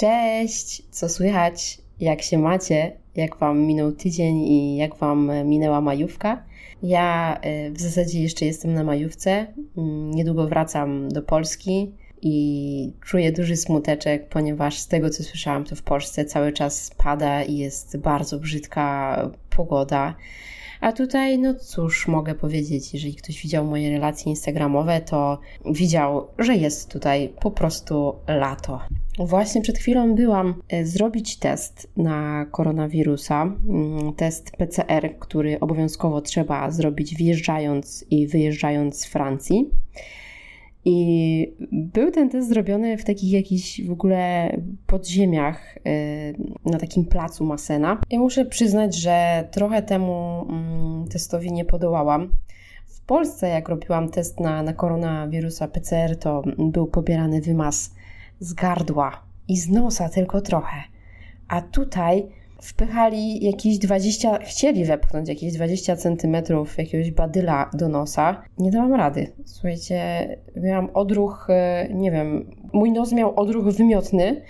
Cześć! Co słychać? Jak się macie? Jak Wam minął tydzień i jak Wam minęła majówka? Ja y, w zasadzie jeszcze jestem na majówce. Mm, niedługo wracam do Polski i czuję duży smuteczek, ponieważ z tego co słyszałam, to w Polsce cały czas pada i jest bardzo brzydka pogoda. A tutaj, no cóż, mogę powiedzieć, jeżeli ktoś widział moje relacje instagramowe, to widział, że jest tutaj po prostu lato. Właśnie przed chwilą byłam e, zrobić test na koronawirusa, mm, test PCR, który obowiązkowo trzeba zrobić wjeżdżając i wyjeżdżając z Francji. I był ten test zrobiony w takich jakichś w ogóle podziemiach y, na takim placu Masena. Ja muszę przyznać, że trochę temu mm, testowi nie podołałam. W Polsce, jak robiłam test na, na koronawirusa PCR, to był pobierany wymaz z gardła i z nosa tylko trochę. A tutaj wpychali jakieś 20, chcieli wepchnąć jakieś 20 centymetrów jakiegoś badyla do nosa. Nie dałam rady. Słuchajcie, miałam odruch, e, nie wiem, mój nos miał odruch wymiotny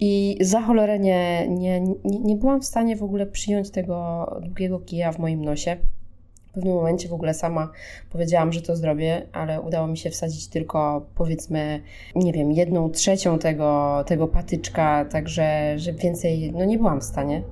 i za cholerę nie, nie, nie, nie byłam w stanie w ogóle przyjąć tego długiego kija w moim nosie. W pewnym momencie w ogóle sama powiedziałam, że to zrobię, ale udało mi się wsadzić tylko powiedzmy, nie wiem, jedną trzecią tego, tego patyczka, także że więcej no nie byłam w stanie.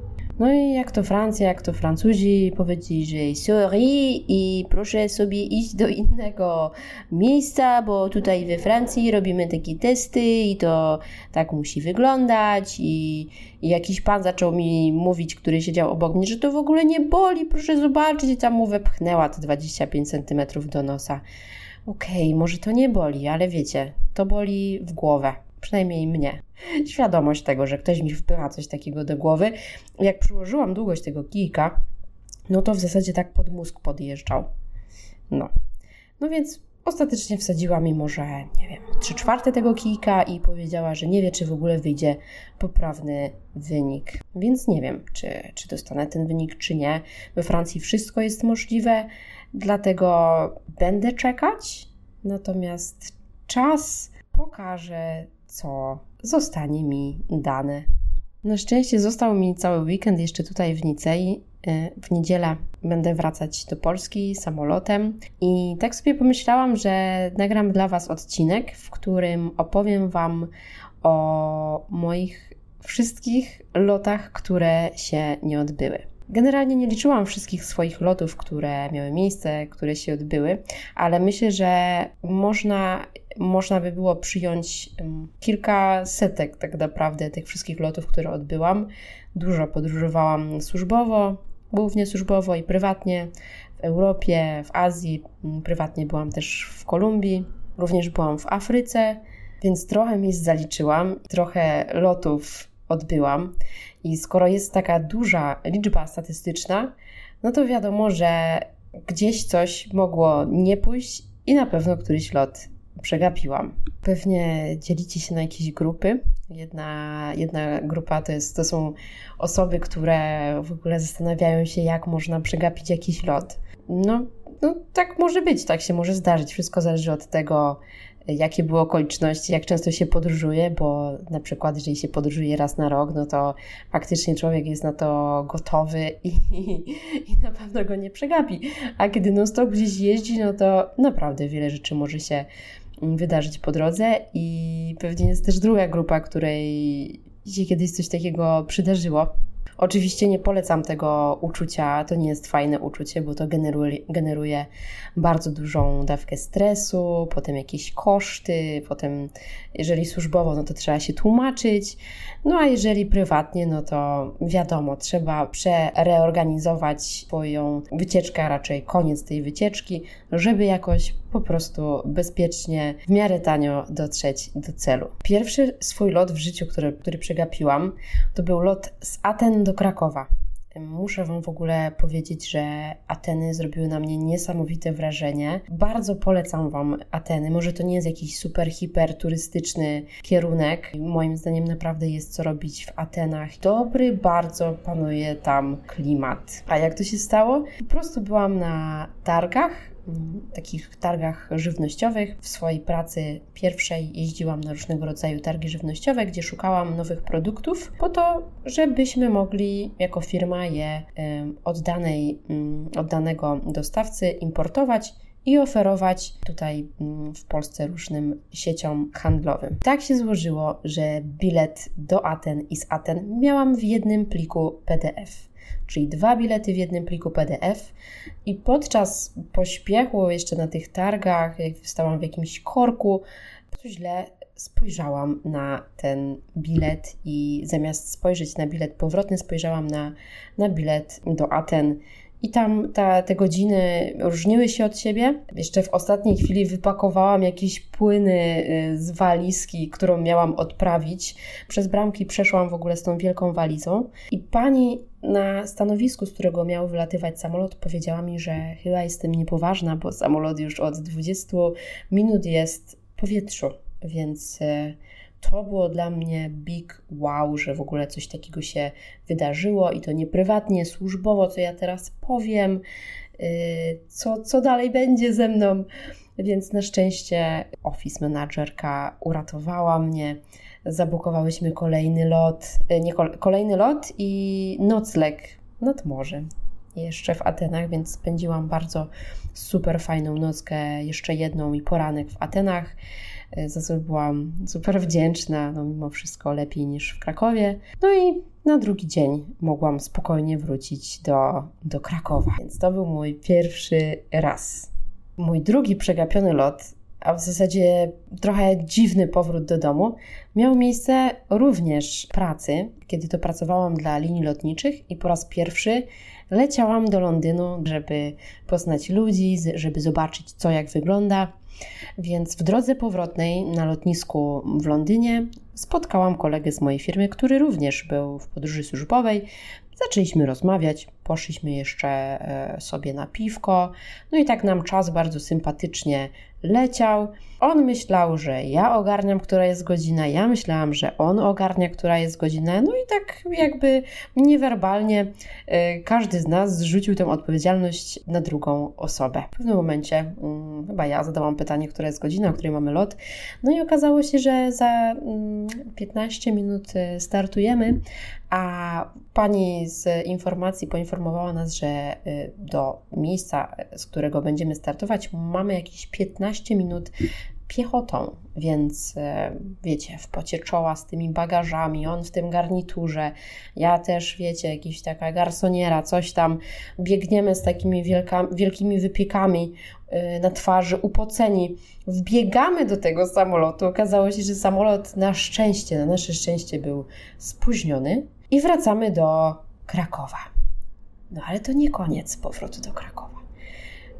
No i jak to Francja, jak to Francuzi powiedzieli, że sorry i proszę sobie iść do innego miejsca, bo tutaj we Francji robimy takie testy i to tak musi wyglądać. I, i jakiś pan zaczął mi mówić, który siedział obok mnie, że to w ogóle nie boli, proszę zobaczyć. I tam mu wepchnęła te 25 cm do nosa. Okej, okay, może to nie boli, ale wiecie, to boli w głowę przynajmniej mnie, świadomość tego, że ktoś mi wpycha coś takiego do głowy. Jak przyłożyłam długość tego kijka, no to w zasadzie tak pod mózg podjeżdżał. No. No więc ostatecznie wsadziła mi może, nie wiem, trzy czwarte tego kijka i powiedziała, że nie wie, czy w ogóle wyjdzie poprawny wynik. Więc nie wiem, czy, czy dostanę ten wynik, czy nie. We Francji wszystko jest możliwe, dlatego będę czekać. Natomiast czas pokaże, co zostanie mi dane. Na szczęście został mi cały weekend jeszcze tutaj w Nicei. E, w niedzielę będę wracać do Polski samolotem i tak sobie pomyślałam, że nagram dla Was odcinek, w którym opowiem Wam o moich wszystkich lotach, które się nie odbyły. Generalnie nie liczyłam wszystkich swoich lotów, które miały miejsce, które się odbyły, ale myślę, że można, można by było przyjąć kilka setek tak naprawdę tych wszystkich lotów, które odbyłam. Dużo podróżowałam służbowo, głównie służbowo i prywatnie w Europie, w Azji, prywatnie byłam też w Kolumbii, również byłam w Afryce, więc trochę miejsc zaliczyłam, trochę lotów odbyłam. I skoro jest taka duża liczba statystyczna, no to wiadomo, że gdzieś coś mogło nie pójść i na pewno któryś lot przegapiłam. Pewnie dzielicie się na jakieś grupy. Jedna, jedna grupa to, jest, to są osoby, które w ogóle zastanawiają się, jak można przegapić jakiś lot. No, no tak może być, tak się może zdarzyć. Wszystko zależy od tego, jakie były okoliczności, jak często się podróżuje, bo na przykład jeżeli się podróżuje raz na rok, no to faktycznie człowiek jest na to gotowy i, i na pewno go nie przegapi. A kiedy non-stop gdzieś jeździ, no to naprawdę wiele rzeczy może się wydarzyć po drodze i pewnie jest też druga grupa, której się kiedyś coś takiego przydarzyło. Oczywiście nie polecam tego uczucia, to nie jest fajne uczucie, bo to generuje, generuje bardzo dużą dawkę stresu, potem jakieś koszty, potem jeżeli służbowo, no to trzeba się tłumaczyć, no a jeżeli prywatnie, no to wiadomo, trzeba przereorganizować swoją wycieczkę, a raczej koniec tej wycieczki, żeby jakoś po prostu bezpiecznie, w miarę tanio dotrzeć do celu. Pierwszy swój lot w życiu, który, który przegapiłam, to był lot z Aten do Krakowa. Muszę Wam w ogóle powiedzieć, że Ateny zrobiły na mnie niesamowite wrażenie. Bardzo polecam Wam Ateny. Może to nie jest jakiś super, hiper turystyczny kierunek. Moim zdaniem naprawdę jest co robić w Atenach. Dobry bardzo panuje tam klimat. A jak to się stało? Po prostu byłam na targach takich targach żywnościowych. W swojej pracy pierwszej jeździłam na różnego rodzaju targi żywnościowe, gdzie szukałam nowych produktów po to, żebyśmy mogli jako firma je od, danej, mm, od danego dostawcy importować i oferować tutaj mm, w Polsce różnym sieciom handlowym. Tak się złożyło, że bilet do Aten i z Aten miałam w jednym pliku PDF czyli dwa bilety w jednym pliku PDF. I podczas pośpiechu, jeszcze na tych targach, jak stałam w jakimś korku, to źle spojrzałam na ten bilet i zamiast spojrzeć na bilet powrotny, spojrzałam na, na bilet do Aten i tam ta, te godziny różniły się od siebie. Jeszcze w ostatniej chwili wypakowałam jakieś płyny y, z walizki, którą miałam odprawić. Przez bramki przeszłam w ogóle z tą wielką walizą. I pani na stanowisku, z którego miał wylatywać samolot, powiedziała mi, że chyba jestem niepoważna, bo samolot już od 20 minut jest w powietrzu. Więc y, to było dla mnie big wow, że w ogóle coś takiego się wydarzyło i to nie prywatnie, służbowo, co ja teraz powiem, y, co, co dalej będzie ze mną. Więc na szczęście office managerka uratowała mnie. Zabukowałyśmy kolejny lot, y, nie, kolejny lot i nocleg nad morzem. Jeszcze w Atenach, więc spędziłam bardzo super fajną nockę, jeszcze jedną i poranek w Atenach. E, za co byłam super wdzięczna, no mimo wszystko lepiej niż w Krakowie. No i na drugi dzień mogłam spokojnie wrócić do, do Krakowa. Więc to był mój pierwszy raz. Mój drugi przegapiony lot, a w zasadzie trochę dziwny powrót do domu, miał miejsce również pracy, kiedy to pracowałam dla linii lotniczych i po raz pierwszy leciałam do Londynu, żeby poznać ludzi, żeby zobaczyć co jak wygląda. Więc w drodze powrotnej na lotnisku w Londynie spotkałam kolegę z mojej firmy, który również był w podróży służbowej. Zaczęliśmy rozmawiać, poszliśmy jeszcze e, sobie na piwko, no i tak nam czas bardzo sympatycznie leciał. On myślał, że ja ogarniam, która jest godzina, ja myślałam, że on ogarnia, która jest godzina, no i tak jakby niewerbalnie y, każdy z nas zrzucił tę odpowiedzialność na drugą osobę. W pewnym momencie y, chyba ja zadałam pytanie, która jest godzina, o której mamy lot, no i okazało się, że za y, 15 minut y, startujemy, a pani z informacji poinformowała nas, że y, do miejsca, z którego będziemy startować, mamy jakieś 15 minut piechotą, więc e, wiecie, w pocie czoła z tymi bagażami, on w tym garniturze, ja też, wiecie, jakiś taka garsoniera, coś tam, biegniemy z takimi wielka, wielkimi wypiekami e, na twarzy, upoceni, wbiegamy do tego samolotu, okazało się, że samolot na szczęście, na nasze szczęście był spóźniony. I wracamy do Krakowa. No ale to nie koniec powrotu do Krakowa.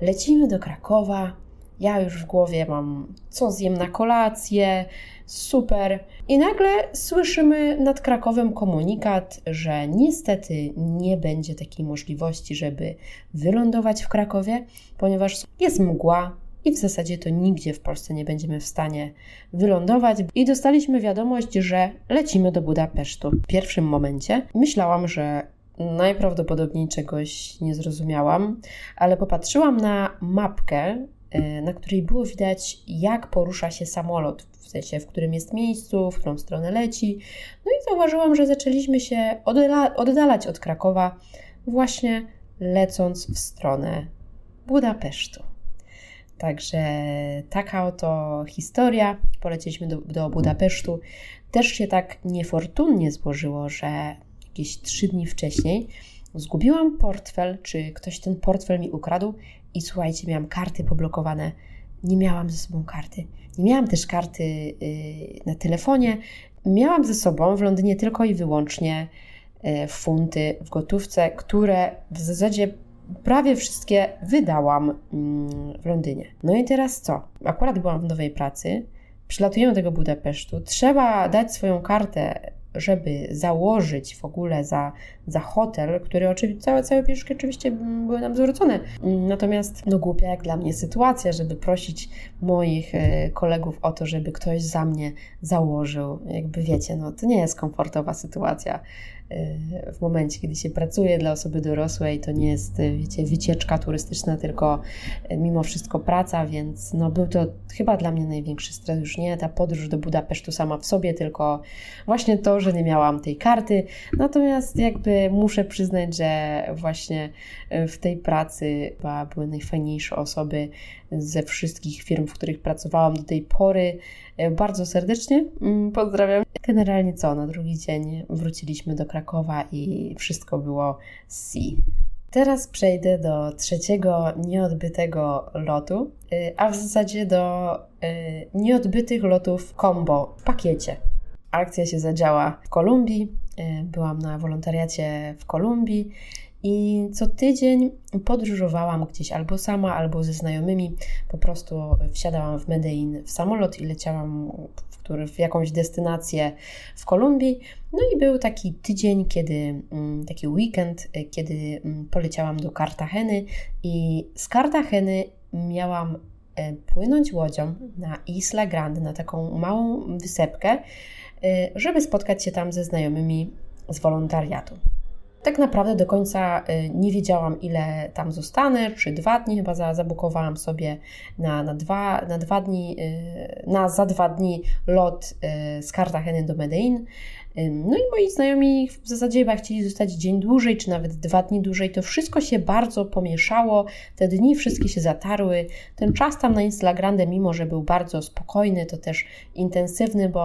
Lecimy do Krakowa, ja już w głowie mam, co zjem na kolację, super. I nagle słyszymy nad Krakowem komunikat, że niestety nie będzie takiej możliwości, żeby wylądować w Krakowie, ponieważ jest mgła, i w zasadzie to nigdzie w Polsce nie będziemy w stanie wylądować. I dostaliśmy wiadomość, że lecimy do Budapesztu. W pierwszym momencie myślałam, że najprawdopodobniej czegoś nie zrozumiałam, ale popatrzyłam na mapkę na której było widać, jak porusza się samolot, w sensie w którym jest miejscu, w którą stronę leci. No i zauważyłam, że zaczęliśmy się oddalać od Krakowa, właśnie lecąc w stronę Budapesztu. Także taka oto historia. Polecieliśmy do, do Budapesztu. Też się tak niefortunnie złożyło, że jakieś trzy dni wcześniej zgubiłam portfel, czy ktoś ten portfel mi ukradł i słuchajcie, miałam karty poblokowane. Nie miałam ze sobą karty. Nie miałam też karty yy, na telefonie. Miałam ze sobą w Londynie tylko i wyłącznie yy, funty w gotówce, które w zasadzie prawie wszystkie wydałam yy, w Londynie. No i teraz co? Akurat byłam w nowej pracy. Przylatujemy do tego Budapesztu. Trzeba dać swoją kartę żeby założyć w ogóle za, za hotel, który oczywiście, całe, całe pieniążki oczywiście były nam zwrócone. Natomiast no głupia jak dla mnie sytuacja, żeby prosić moich e, kolegów o to, żeby ktoś za mnie założył. Jakby wiecie, no to nie jest komfortowa sytuacja w momencie, kiedy się pracuje dla osoby dorosłej, to nie jest, wiecie, wycieczka turystyczna, tylko mimo wszystko praca, więc no był to chyba dla mnie największy stres, już nie ta podróż do Budapesztu sama w sobie, tylko właśnie to, że nie miałam tej karty. Natomiast jakby muszę przyznać, że właśnie w tej pracy chyba były najfajniejsze osoby ze wszystkich firm, w których pracowałam do tej pory. Bardzo serdecznie mm, pozdrawiam. Generalnie co, na drugi dzień wróciliśmy do Krakowa i wszystko było si. Teraz przejdę do trzeciego nieodbytego lotu, y, a w zasadzie do y, nieodbytych lotów combo w pakiecie. Akcja się zadziała w Kolumbii. Byłam na wolontariacie w Kolumbii i co tydzień podróżowałam gdzieś albo sama, albo ze znajomymi. Po prostu wsiadałam w Medellin w samolot i leciałam w, który, w jakąś destynację w Kolumbii. No i był taki tydzień, kiedy, mm, taki weekend, kiedy mm, poleciałam do Cartageny i z Cartageny miałam e, płynąć łodzią na Isla Grande, na taką małą wysepkę, e, żeby spotkać się tam ze znajomymi z wolontariatu. Tak naprawdę do końca y, nie wiedziałam, ile tam zostanę, czy dwa dni, chyba zabukowałam sobie na, na, dwa, na dwa dni, y, na za dwa dni lot y, z Cartageny do Medellin. No i moi znajomi w zasadzie chyba chcieli zostać dzień dłużej, czy nawet dwa dni dłużej. To wszystko się bardzo pomieszało, te dni wszystkie się zatarły. Ten czas tam na Instagramie, mimo że był bardzo spokojny, to też intensywny, bo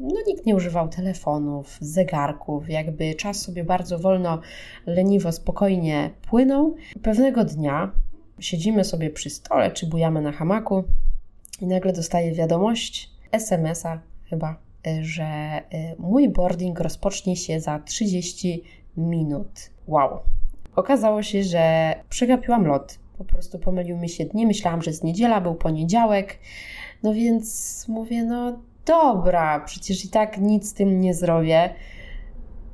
no, nikt nie używał telefonów, zegarków, jakby czas sobie bardzo wolno, leniwo, spokojnie płynął. Pewnego dnia siedzimy sobie przy stole, czy bujamy na hamaku i nagle dostaję wiadomość, SMS-a chyba że y, mój boarding rozpocznie się za 30 minut. Wow. Okazało się, że przegapiłam lot. Po prostu pomylił mi się dni. Myślałam, że jest niedziela, był poniedziałek. No więc mówię, no dobra, przecież i tak nic z tym nie zrobię.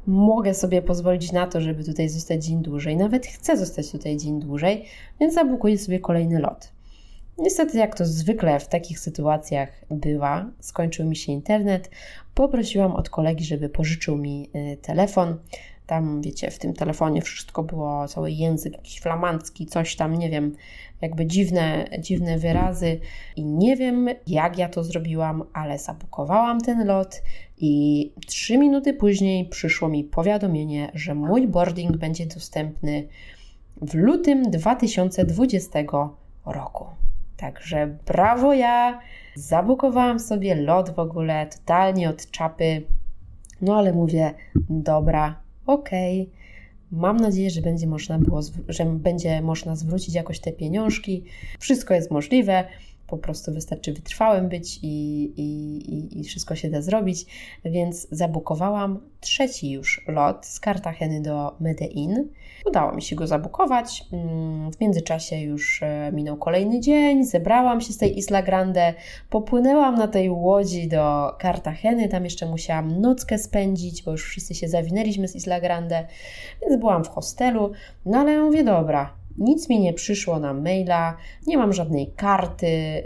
Mogę sobie pozwolić na to, żeby tutaj zostać dzień dłużej. Nawet chcę zostać tutaj dzień dłużej, więc zabukuję sobie kolejny lot. Niestety, jak to zwykle w takich sytuacjach bywa, skończył mi się internet. Poprosiłam od kolegi, żeby pożyczył mi y, telefon. Tam, wiecie, w tym telefonie wszystko było, cały język jakiś flamandzki, coś tam, nie wiem, jakby dziwne, dziwne wyrazy. I nie wiem, jak ja to zrobiłam, ale zabukowałam ten lot i trzy minuty później przyszło mi powiadomienie, że mój boarding będzie dostępny w lutym 2020 roku. Także brawo ja, zabukowałam sobie lot w ogóle totalnie od czapy. No ale mówię, dobra, okej. Okay. Mam nadzieję, że będzie można było, że będzie można zwrócić jakoś te pieniążki. Wszystko jest możliwe po prostu wystarczy wytrwałym być i, i, i wszystko się da zrobić, więc zabukowałam trzeci już lot z Cartageny do Medellin. Udało mi się go zabukować. Mm, w międzyczasie już e, minął kolejny dzień, zebrałam się z tej Isla Grande, popłynęłam na tej łodzi do Cartageny, tam jeszcze musiałam nockę spędzić, bo już wszyscy się zawinęliśmy z Isla Grande, więc byłam w hostelu, no ale mówię, dobra, nic mi nie przyszło na maila, nie mam żadnej karty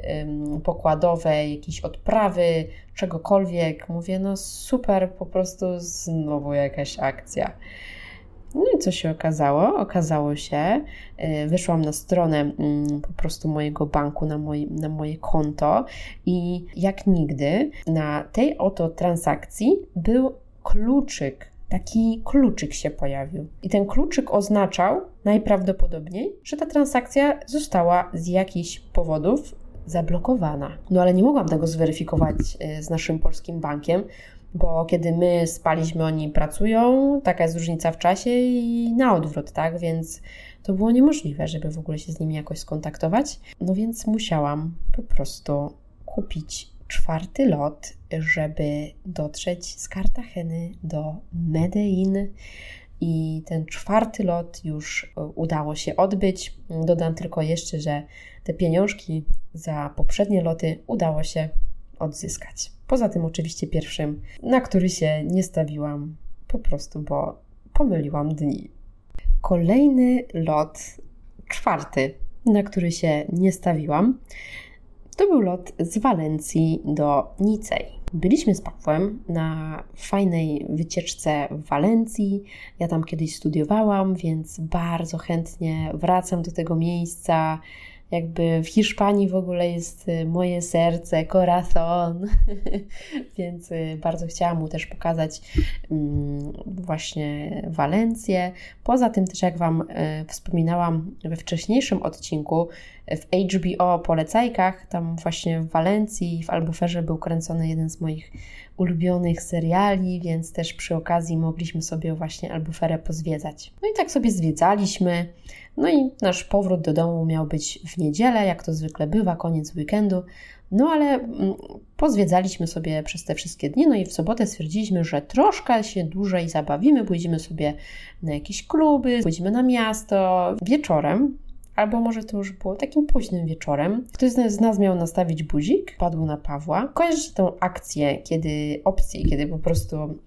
pokładowej, jakiejś odprawy, czegokolwiek. Mówię, no super, po prostu znowu jakaś akcja. No i co się okazało? Okazało się, yy, wyszłam na stronę yy, po prostu mojego banku, na, moj, na moje konto i jak nigdy na tej oto transakcji był kluczyk taki kluczyk się pojawił. I ten kluczyk oznaczał najprawdopodobniej, że ta transakcja została z jakichś powodów zablokowana. No ale nie mogłam tego zweryfikować e, z naszym polskim bankiem, bo kiedy my spaliśmy, oni pracują, taka jest różnica w czasie i na odwrót, tak? Więc to było niemożliwe, żeby w ogóle się z nimi jakoś skontaktować. No więc musiałam po prostu kupić czwarty lot, żeby dotrzeć z Cartageny do Medellin. I ten czwarty lot już e, udało się odbyć. Dodam tylko jeszcze, że te pieniążki za poprzednie loty udało się odzyskać. Poza tym, oczywiście, pierwszym, na który się nie stawiłam, po prostu, bo pomyliłam dni. Kolejny lot, czwarty, na który się nie stawiłam, to był lot z Walencji do Nicei. Byliśmy z Pawłem na fajnej wycieczce w Walencji. Ja tam kiedyś studiowałam, więc bardzo chętnie wracam do tego miejsca jakby w Hiszpanii w ogóle jest y, moje serce, corazon, więc y, bardzo chciałam mu też pokazać mm, właśnie Walencję. Poza tym też, jak Wam y, wspominałam we wcześniejszym odcinku, w HBO polecajkach, tam właśnie w Walencji, w Albuferze był kręcony jeden z moich ulubionych seriali, więc też przy okazji mogliśmy sobie właśnie Albuferę pozwiedzać. No i tak sobie zwiedzaliśmy. No i nasz powrót do domu miał być w niedzielę, jak to zwykle bywa, koniec weekendu. No ale mm, pozwiedzaliśmy sobie przez te wszystkie dni, no i w sobotę stwierdziliśmy, że troszkę się dłużej zabawimy, pójdziemy sobie na jakieś kluby, pójdziemy na miasto. Wieczorem albo może to już było takim późnym wieczorem. Ktoś z nas miał nastawić buzik, padł na Pawła. Kojarzycie tą akcję, kiedy opcję, kiedy po prostu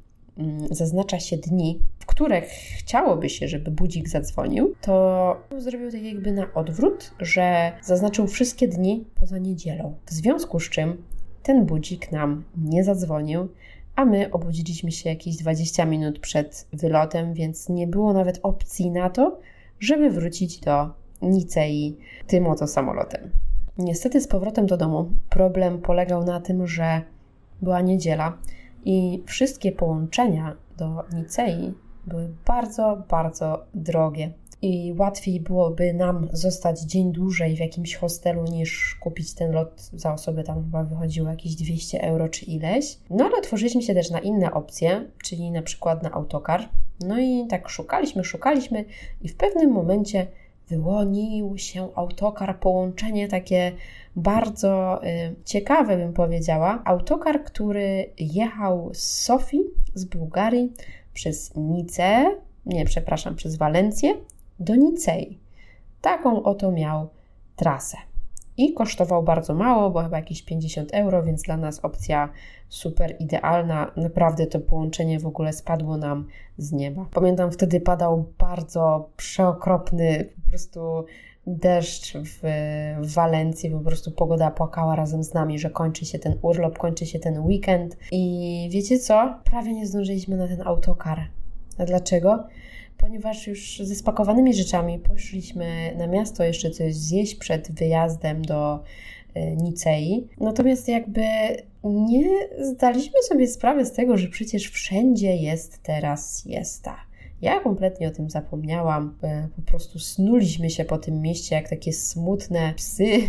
zaznacza się dni, w które chciałoby się, żeby budzik zadzwonił, to zrobił tak jakby na odwrót, że zaznaczył wszystkie dni poza niedzielą. W związku z czym ten budzik nam nie zadzwonił, a my obudziliśmy się jakieś 20 minut przed wylotem, więc nie było nawet opcji na to, żeby wrócić do Nicei tym oto samolotem. Niestety z powrotem do domu problem polegał na tym, że była niedziela i wszystkie połączenia do Nicei były bardzo, bardzo drogie. I łatwiej byłoby nam zostać dzień dłużej w jakimś hostelu niż kupić ten lot za osobę. Tam chyba wychodziło jakieś 200 euro czy ileś. No ale otworzyliśmy się też na inne opcje, czyli na przykład na autokar. No i tak szukaliśmy, szukaliśmy i w pewnym momencie wyłonił się autokar, połączenie takie bardzo y, ciekawe, bym powiedziała. Autokar, który jechał z Sofii, z Bułgarii, przez Nicę, nie, przepraszam, przez Walencję do Nicei. Taką oto miał trasę. I kosztował bardzo mało, bo chyba jakieś 50 euro, więc dla nas opcja super idealna. Naprawdę to połączenie w ogóle spadło nam z nieba. Pamiętam, wtedy padał bardzo przeokropny, po prostu deszcz w, Walencji, po prostu pogoda płakała razem z nami, że kończy się ten urlop, kończy się ten weekend. I wiecie co? Prawie nie zdążyliśmy na ten autokar. A dlaczego? Ponieważ już ze spakowanymi rzeczami poszliśmy na miasto jeszcze coś zjeść przed wyjazdem do e, Nicei. Natomiast jakby nie zdaliśmy sobie sprawy z tego, że przecież wszędzie jest teraz siesta. Ja kompletnie o tym zapomniałam. E, po prostu snuliśmy się po tym mieście jak takie smutne psy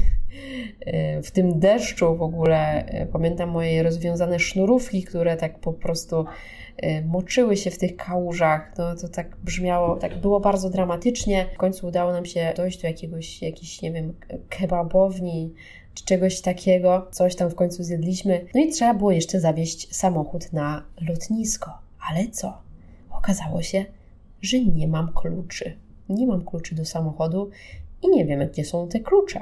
e, w tym deszczu w ogóle. E, pamiętam moje rozwiązane sznurówki, które tak po prostu moczyły się w tych kałużach. No to tak brzmiało, tak było bardzo dramatycznie. W końcu udało nam się dojść do jakiegoś, jakiś, nie wiem, kebabowni czy czegoś takiego. Coś tam w końcu zjedliśmy. No i trzeba było jeszcze zawieźć samochód na lotnisko. Ale co? Okazało się, że nie mam kluczy. Nie mam kluczy do samochodu i nie wiemy, gdzie są te klucze.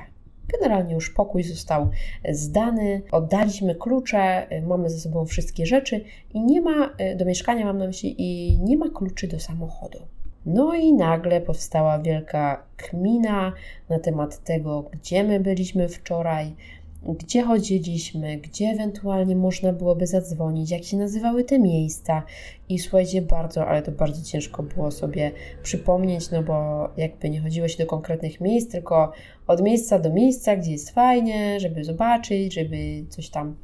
Generalnie już pokój został zdany, oddaliśmy klucze, mamy ze sobą wszystkie rzeczy i nie ma do mieszkania, mam na myśli, i nie ma kluczy do samochodu. No i nagle powstała wielka kmina na temat tego, gdzie my byliśmy wczoraj, gdzie chodziliśmy, gdzie ewentualnie można byłoby zadzwonić, jak się nazywały te miejsca. I słuchajcie, bardzo, ale to bardzo ciężko było sobie przypomnieć, no bo jakby nie chodziło się do konkretnych miejsc, tylko od miejsca do miejsca, gdzie jest fajnie, żeby zobaczyć, żeby coś tam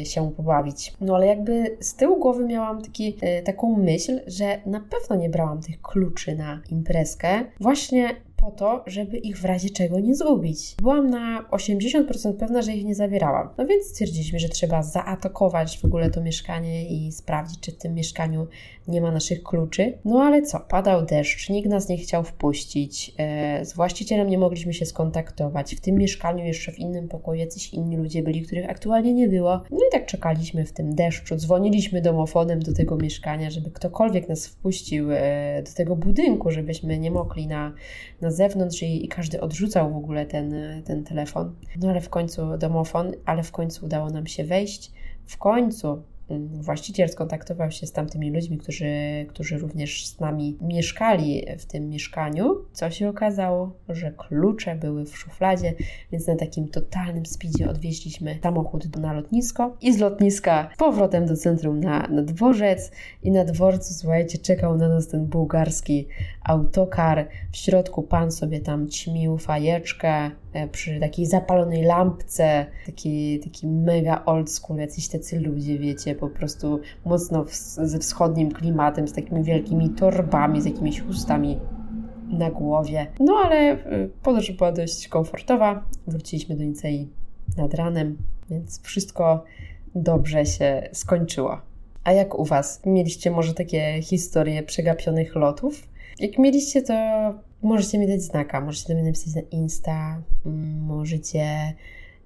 y, się pobawić. No ale jakby z tyłu głowy miałam taki, y, taką myśl, że na pewno nie brałam tych kluczy na imprezkę, właśnie po to, żeby ich w razie czego nie zgubić. Byłam na 80% pewna, że ich nie zabierałam. No więc stwierdziliśmy, że trzeba zaatakować w ogóle to mieszkanie i sprawdzić, czy w tym mieszkaniu nie ma naszych kluczy. No ale co? Padał deszcz, nikt nas nie chciał wpuścić, e, z właścicielem nie mogliśmy się skontaktować. W tym mieszkaniu jeszcze w innym pokoju jacyś inni ludzie byli, których aktualnie nie było. No i tak czekaliśmy w tym deszczu, dzwoniliśmy domofonem do tego mieszkania, żeby ktokolwiek nas wpuścił e, do tego budynku, żebyśmy nie mogli na, na zewnątrz i, i każdy odrzucał w ogóle ten, ten telefon. No ale w końcu domofon, ale w końcu udało nam się wejść. W końcu właściciel skontaktował się z tamtymi ludźmi, którzy, którzy również z nami mieszkali w tym mieszkaniu, co się okazało, że klucze były w szufladzie, więc na takim totalnym speedzie odwieźliśmy samochód na lotnisko i z lotniska powrotem do centrum na, na dworzec i na dworcu, słuchajcie, czekał na nas ten bułgarski autokar. W środku pan sobie tam ćmił fajeczkę przy takiej zapalonej lampce, taki, taki mega old school, jacyś tacy ludzie, wiecie, po prostu mocno w, ze wschodnim klimatem, z takimi wielkimi torbami, z jakimiś chustami na głowie. No ale e, podróż była dość komfortowa. Wróciliśmy do Nicei nad ranem, więc wszystko dobrze się skończyło. A jak u Was? Mieliście może takie historie przegapionych lotów? Jak mieliście, to możecie mi dać znaka. Możecie do mnie napisać na Insta, mm, możecie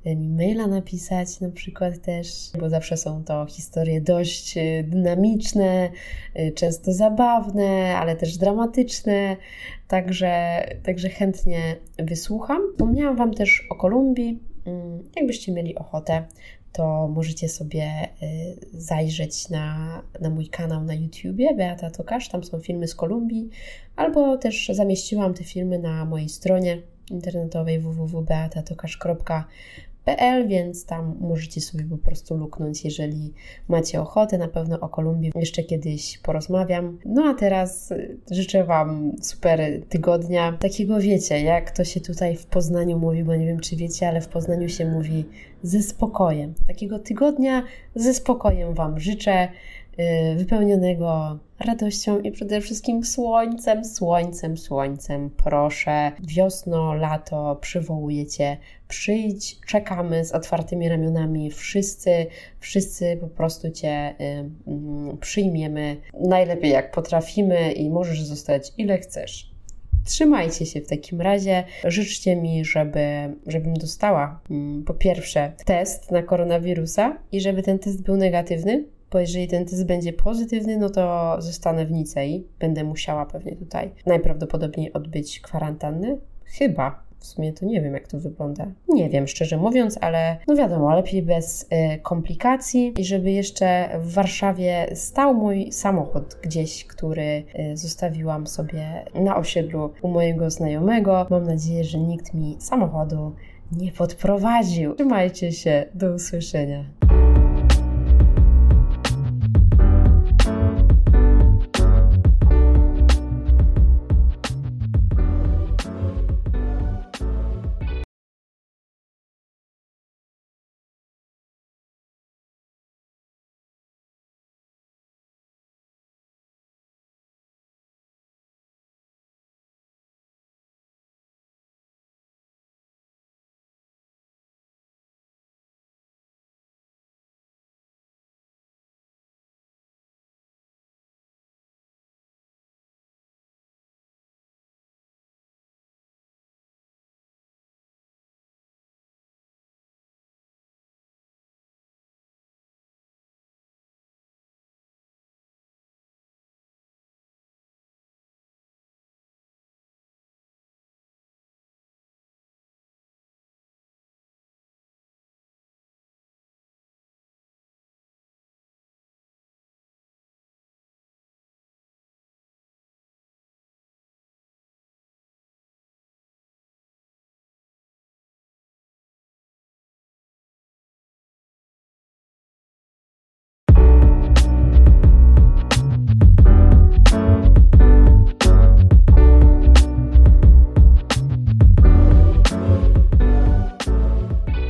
mi maila napisać na przykład też, bo zawsze są to historie dość y, dynamiczne, y, często zabawne, ale też dramatyczne, także, także chętnie wysłucham. Wspomniałam Wam też o Kolumbii. Mm, jakbyście mieli ochotę, to możecie sobie y, zajrzeć na, na mój kanał na YouTubie, Beata Tokarz, tam są filmy z Kolumbii, albo też zamieściłam te filmy na mojej stronie internetowej www.beatatokarz.pl PL, więc tam możecie sobie po prostu luknąć, jeżeli macie ochotę. Na pewno o Kolumbii jeszcze kiedyś porozmawiam. No a teraz y, życzę Wam super tygodnia. Takiego wiecie, jak to się tutaj w Poznaniu mówi, bo nie wiem czy wiecie, ale w Poznaniu się mówi ze spokojem. Takiego tygodnia ze spokojem Wam życzę. Y, wypełnionego radością i przede wszystkim słońcem, słońcem, słońcem. Proszę, wiosno, lato, przywołujecie, przyjdź, czekamy z otwartymi ramionami, wszyscy, wszyscy po prostu Cię y, y, przyjmiemy najlepiej jak potrafimy i możesz zostać ile chcesz. Trzymajcie się w takim razie. Życzcie mi, żeby, żebym dostała mm, po pierwsze test na koronawirusa i żeby ten test był negatywny, bo jeżeli ten test będzie pozytywny, no to zostanę w Nicei. Będę musiała pewnie tutaj najprawdopodobniej odbyć kwarantannę. Chyba. W sumie to nie wiem, jak to wygląda. Nie wiem, szczerze mówiąc, ale no wiadomo, lepiej bez y, komplikacji i żeby jeszcze w Warszawie stał mój samochód gdzieś, który y, zostawiłam sobie na osiedlu u mojego znajomego. Mam nadzieję, że nikt mi samochodu nie podprowadził. Trzymajcie się, do usłyszenia.